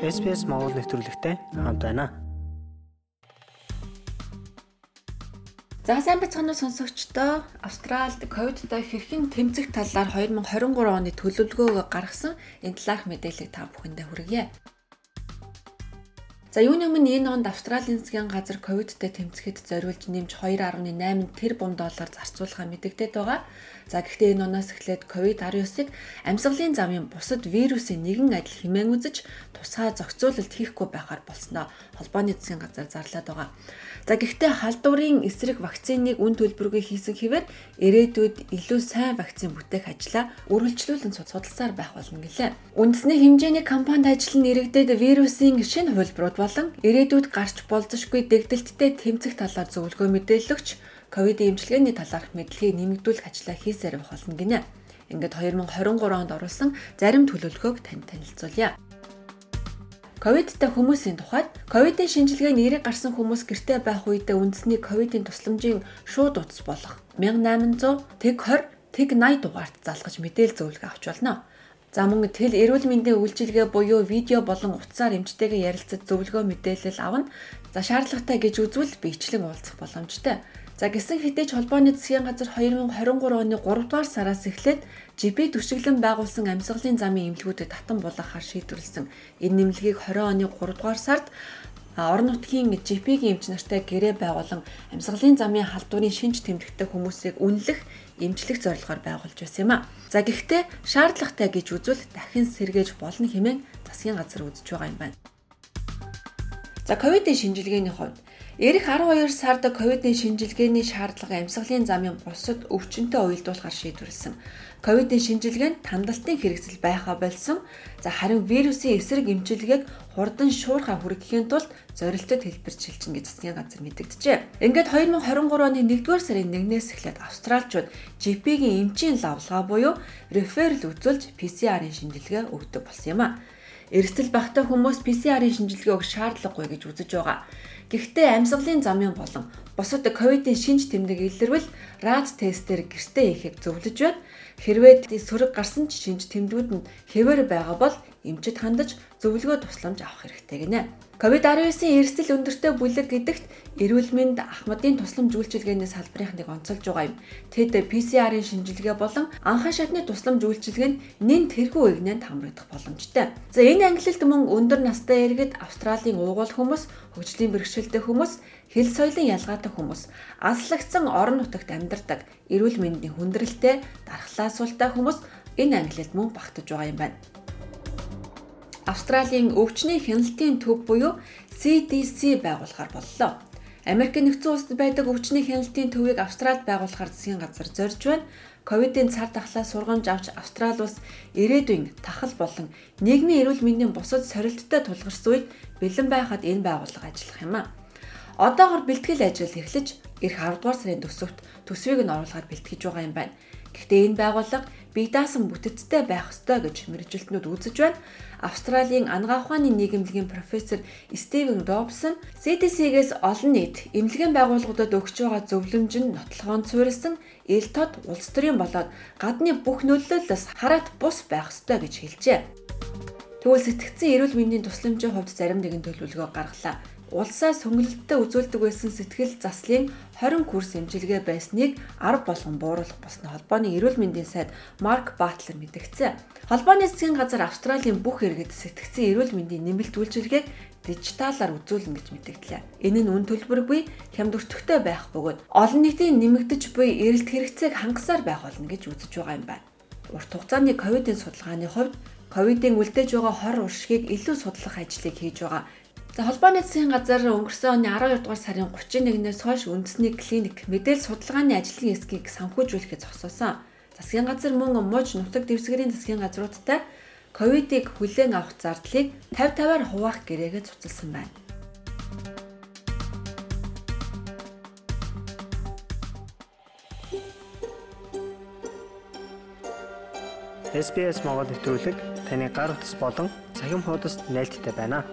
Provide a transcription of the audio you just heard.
SPS Монгол нэвтрүүлэгтэй хамт байна. За сайн бацхан уу сонсогчдоо Австралид ковидтой хэрхэн тэмцэх талаар 2023 оны төлөвлөгөө гаргасан энэ талаарх мэдээллийг та бүхэндээ хүргье. За юуны өмнө энэ онд Австралийн засгийн газар ковидтэй тэмцэхэд зориулж нэмж 2.8 тэрбум доллар зарцуулахаа мэдэгдээд байгаа. За гэхдээ энэ оноос эхлээд ковид-19-ыг амьсгалын замын бусад вирусын нэгэн адил хэмээн үзэж тусгай зохицуулалт хийхгүй байхаар болсноо холбооны засгийн газар зарлаад байгаа. За гэхдээ халдварын эсрэг вакциныг үн төлбөргүй хийсэн хэвээр ирээдүйд илүү сайн вакцин бүтээх ажлаа үргэлжлүүлэн судалсаар байх болно гэлээ. Үндэсний хэмжээний компанид ажиллан иргэдэд вирусын шинэ хувилбарууд болон ирээдүйд гарч болзошгүй дэгдэлттэй тэмцэх талаар зөвлөгөө мэдээлэгч ковидын эмчилгээний талаарх мэдлэгийг нэмэгдүүлэх ажлаа хийсээр байх болно гинэ. Ингээд 2023 онд оруулсан зарим төлөвлөгөөг танд танилцуулъя. Ковидтай хүмүүсийн тухайд ковидын шинжилгээний нэрийг гарсан хүмүүс гэртээ байх үедээ үндэсний ковидын тусламжийн шууд утас болох 1800 тэг 20 тэг 80 дугаарт залгаж мэдээл зөвлөгөө авч болно. За мөн тэл эрүүл мэндийн үйлчилгээ буюу видео болон утсаар эмчтэйгээ ярилцаж зөвлөгөө мэдээлэл авна. За шаардлагатай гэж үзвэл биечлэн уулзах боломжтой. За гисэн ч холбооны засгийн газар 2023 оны 3 дугаар сараас эхлээд ЖП төшөглөн байгуулсан амьсгалын замын эмнэлгүүдэд татан булгахаар шийдвэрлсэн. Энэ нэмлэгийг 20 оны 3 дугаар сард орон нутгийн ЖП-ийн эмч нартай гэрээ байгуулан амьсгалын замын халдварын шинж тэмдэгтэй хүмүүсийг үнэлэх эмчлэх зорилгоор байгуулж байсан юм а. За гэхдээ шаардлагатай гэж үзвэл дахин сэргээж болно хэмээн засгийн газар үзэж байгаа юм байна. За ковидын шинжилгээний хувьд Ирэх 12 сард ковидын шинжилгээний шаардлага амьсгалын замын бусад өвчнөд уялдуулахар шийдвэрлсэн. Ковидын шинжилгээ нь тандалтын хэрэгсэл байхаа болсон. За харин вирусын эсрэг эмчилгээг хурдан шуурхаа хүргэхийн тулд зорилттой хэлбэрч шилжин гэж засгийн газар мэдэгджээ. Ингээд 2023 оны 1-р сарын 1-ээс эхлээд австралчууд GP-гийн эмчийн лавлгаа буюу реферал үзүүлж PCR-ын шинжилгээ өгдөг болсон юм а. Эрсдэл багтаа хүмүүс PCR-ын шинжилгээ өгөх шаардлагагүй гэж үзэж байгаа. Гэхдээ амьсгалын замын болон бусад ковидын шинж тэмдэг илэрвэл рад тестээр гэртээ хийхийг зөвлөж байна. Хэрвээ сөрөг гарсан ч шинж тэмдгүүд нь хэвээр байгаа бол эмчит хандаж зөвлөгөө тусламж авах хэрэгтэй гинэ. COVID-19-ийн эрсдэл өндөртэй бүлэг гэдэгт эрүүл мэнд ахмадын тусламж үйлчилгээний салбарынх нэг онцолж байгаа юм. Тэд PCR-ын шинжилгээ болон анхан шатны тусламж үйлчилгээ нь нэн тэрхүү игнэнд хамрагдах боломжтой. За энэ ангилалд мөн өндөр настай иргэд, Австралийн уугуул хүмүүс, хөгжлийн бэрхшээлтэй хүмүүс, хэл соёлын ялгаатай хүмүүс, аслагдсан орон нутагт амьдардаг, эрүүл мэндийн хүндрэлтэй, дархлаа суултай хүмүүс энэ ангилалд мөн багтаж байгаа юм байна. Австралийн өвчний хяналтын төв буюу CDC байгуулахаар боллоо. Америкийн нэгдсэн улсад байдаг өвчний хяналтын төвийг Австралид байгуулахаар засгийн газар зорж байна. Ковидын цар тахлаас сургамж авч Австрали улс ирээдүйн тахал болон нийгмийн эрүүл мэндийн бусад сорилттой тулгарсан үед бэлэн байхад энэ байгууллага ажиллах юм а. Одоогор бэлтгэл ажил эхлэж эх 10 дугаар сарын төсөвт төсвийг нь оруулахад бэлтгэж байгаа юм байна. Гэхдээ энэ байгууллага бие даасан бүтэцтэй байх ёстой гэж мэрэгжилтнүүд үзэж байна. Австралийн анагаа ухааны нийгэмлэгийн профессор Стивен Робсон CDC-гээс олон нийт эмнэлгийн байгууллагуудад өгч байгаа зөвлөмж нь нотлохоон суурилсан ил тод улс төрийн болоод гадны бүх нөлөөллөөс хараат бус байх ёстой гэж хэлжээ. Тэгвэл сэтгцэн эрүүл мэндийн тусламжийн хувьд зарим нэгэн төлөвлөгөө гаргалаа улсаа сүнгэлттэй үзүүлдэг байсан сэтгэл заслын 20 курс эмчилгээ байсныг 10 болгон бууруулах болсны холбооны эрүүл мэндийн сайд Марк Батлер мэдгцээ. Холбооны засгийн газар Австралийн бүх иргэд сэтгцэн эрүүл мэндийн нэмэлт үйлчилгээг дижиталаар үзүүлнэ гэж мэдгдлээ. Энэ нь үн төлбөргүй хямд өртөгтэй байх бөгөөд олон нийтийн нэмэгдэж буй эрэлт хэрэгцээг хангасаар байх болно гэж үзэж байгаа юм байна. Урт хугацааны ковидын судалгааны хувьд ковидын үлдээж байгаа хор уршгийг илүү судлах ажлыг хийж байгаа За холбооны засгийн газар өнгөрсөн оны 12 дугаар сарын 31-ээс хойш үндэсний клиник мэдээлэл судалгааны ажлын эсхийг санхүүжүүлэхэд зогсоосон. Засгийн газар мөн мууж нутаг дэвсгэрийн засгийн газруудтай ковидыг хүлээн авах зардлыг 50 50-аар хуваах гэрээгээ цуцалсан байна. SBS Монгол нэвтрүүлэг таны гар утас болон цахим хуудасд нийлдэхтэй байна.